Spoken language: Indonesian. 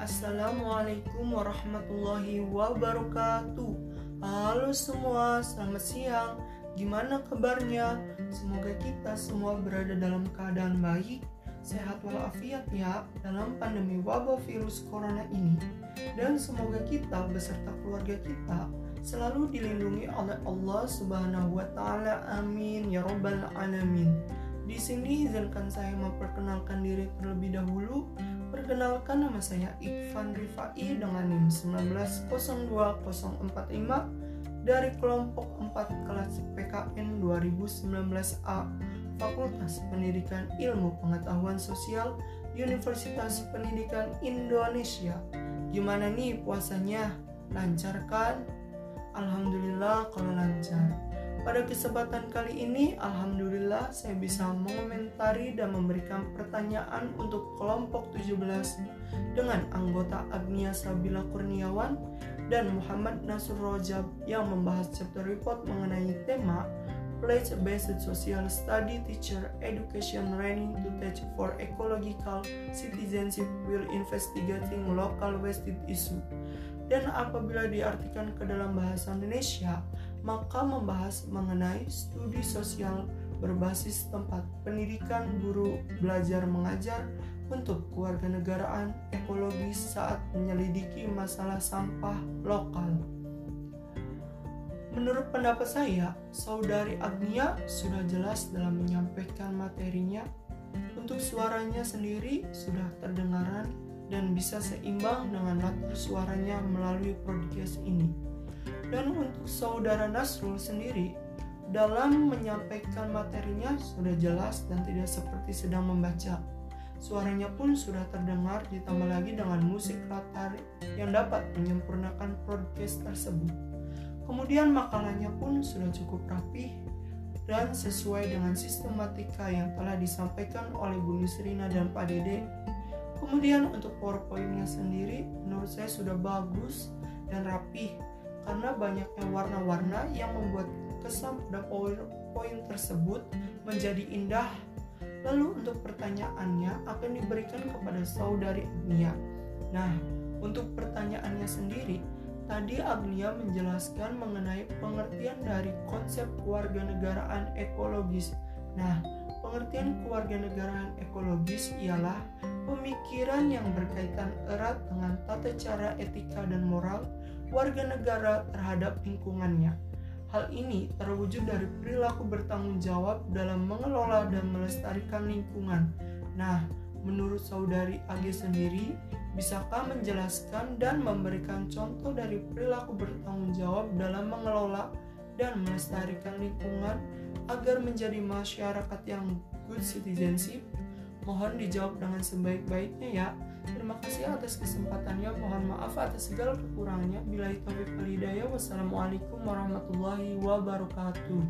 Assalamualaikum warahmatullahi wabarakatuh. Halo semua, selamat siang. Gimana kabarnya? Semoga kita semua berada dalam keadaan baik, sehat walafiat ya dalam pandemi wabah virus corona ini. Dan semoga kita beserta keluarga kita selalu dilindungi oleh Allah Subhanahu wa taala. Amin ya rabbal alamin. Di sini izinkan saya memperkenalkan diri terlebih dahulu. Perkenalkan nama saya Ikvan Rifai dengan NIM 1902045 dari kelompok 4 kelas PKN 2019A Fakultas Pendidikan Ilmu Pengetahuan Sosial Universitas Pendidikan Indonesia. Gimana nih puasanya? Lancar kan? Alhamdulillah kalau lancar. Pada kesempatan kali ini, Alhamdulillah saya bisa mengomentari dan memberikan pertanyaan untuk kelompok 17 dengan anggota Agnia Sabila Kurniawan dan Muhammad Nasur Rojab yang membahas chapter report mengenai tema Pledge Based Social Study Teacher Education Training to Teach for Ecological Citizenship will investigating local wasted issue. Dan apabila diartikan ke dalam bahasa Indonesia, maka membahas mengenai studi sosial berbasis tempat pendidikan guru belajar mengajar untuk keluarga negaraan ekologis saat menyelidiki masalah sampah lokal. Menurut pendapat saya, saudari Agnia sudah jelas dalam menyampaikan materinya. Untuk suaranya sendiri sudah terdengaran dan bisa seimbang dengan latar suaranya melalui podcast ini. Dan untuk saudara Nasrul sendiri, dalam menyampaikan materinya sudah jelas dan tidak seperti sedang membaca. Suaranya pun sudah terdengar ditambah lagi dengan musik latar yang dapat menyempurnakan podcast tersebut. Kemudian makalahnya pun sudah cukup rapi dan sesuai dengan sistematika yang telah disampaikan oleh Bu Nusrina dan Pak Dede. Kemudian untuk powerpointnya sendiri menurut saya sudah bagus dan rapi karena banyaknya warna-warna yang membuat kesan pada PowerPoint tersebut menjadi indah. Lalu untuk pertanyaannya akan diberikan kepada saudari Agnia. Nah, untuk pertanyaannya sendiri, tadi Agnia menjelaskan mengenai pengertian dari konsep kewarganegaraan ekologis. Nah, pengertian kewarganegaraan ekologis ialah pemikiran yang berkaitan erat dengan tata cara etika dan moral warga negara terhadap lingkungannya. Hal ini terwujud dari perilaku bertanggung jawab dalam mengelola dan melestarikan lingkungan. Nah, menurut saudari AG sendiri, bisakah menjelaskan dan memberikan contoh dari perilaku bertanggung jawab dalam mengelola dan melestarikan lingkungan agar menjadi masyarakat yang good citizenship? Mohon dijawab dengan sebaik-baiknya ya. Terima kasih atas kesempatannya. Mohon maaf atas segala kekurangannya. Bila itu. Wassalamualaikum warahmatullahi wabarakatuh.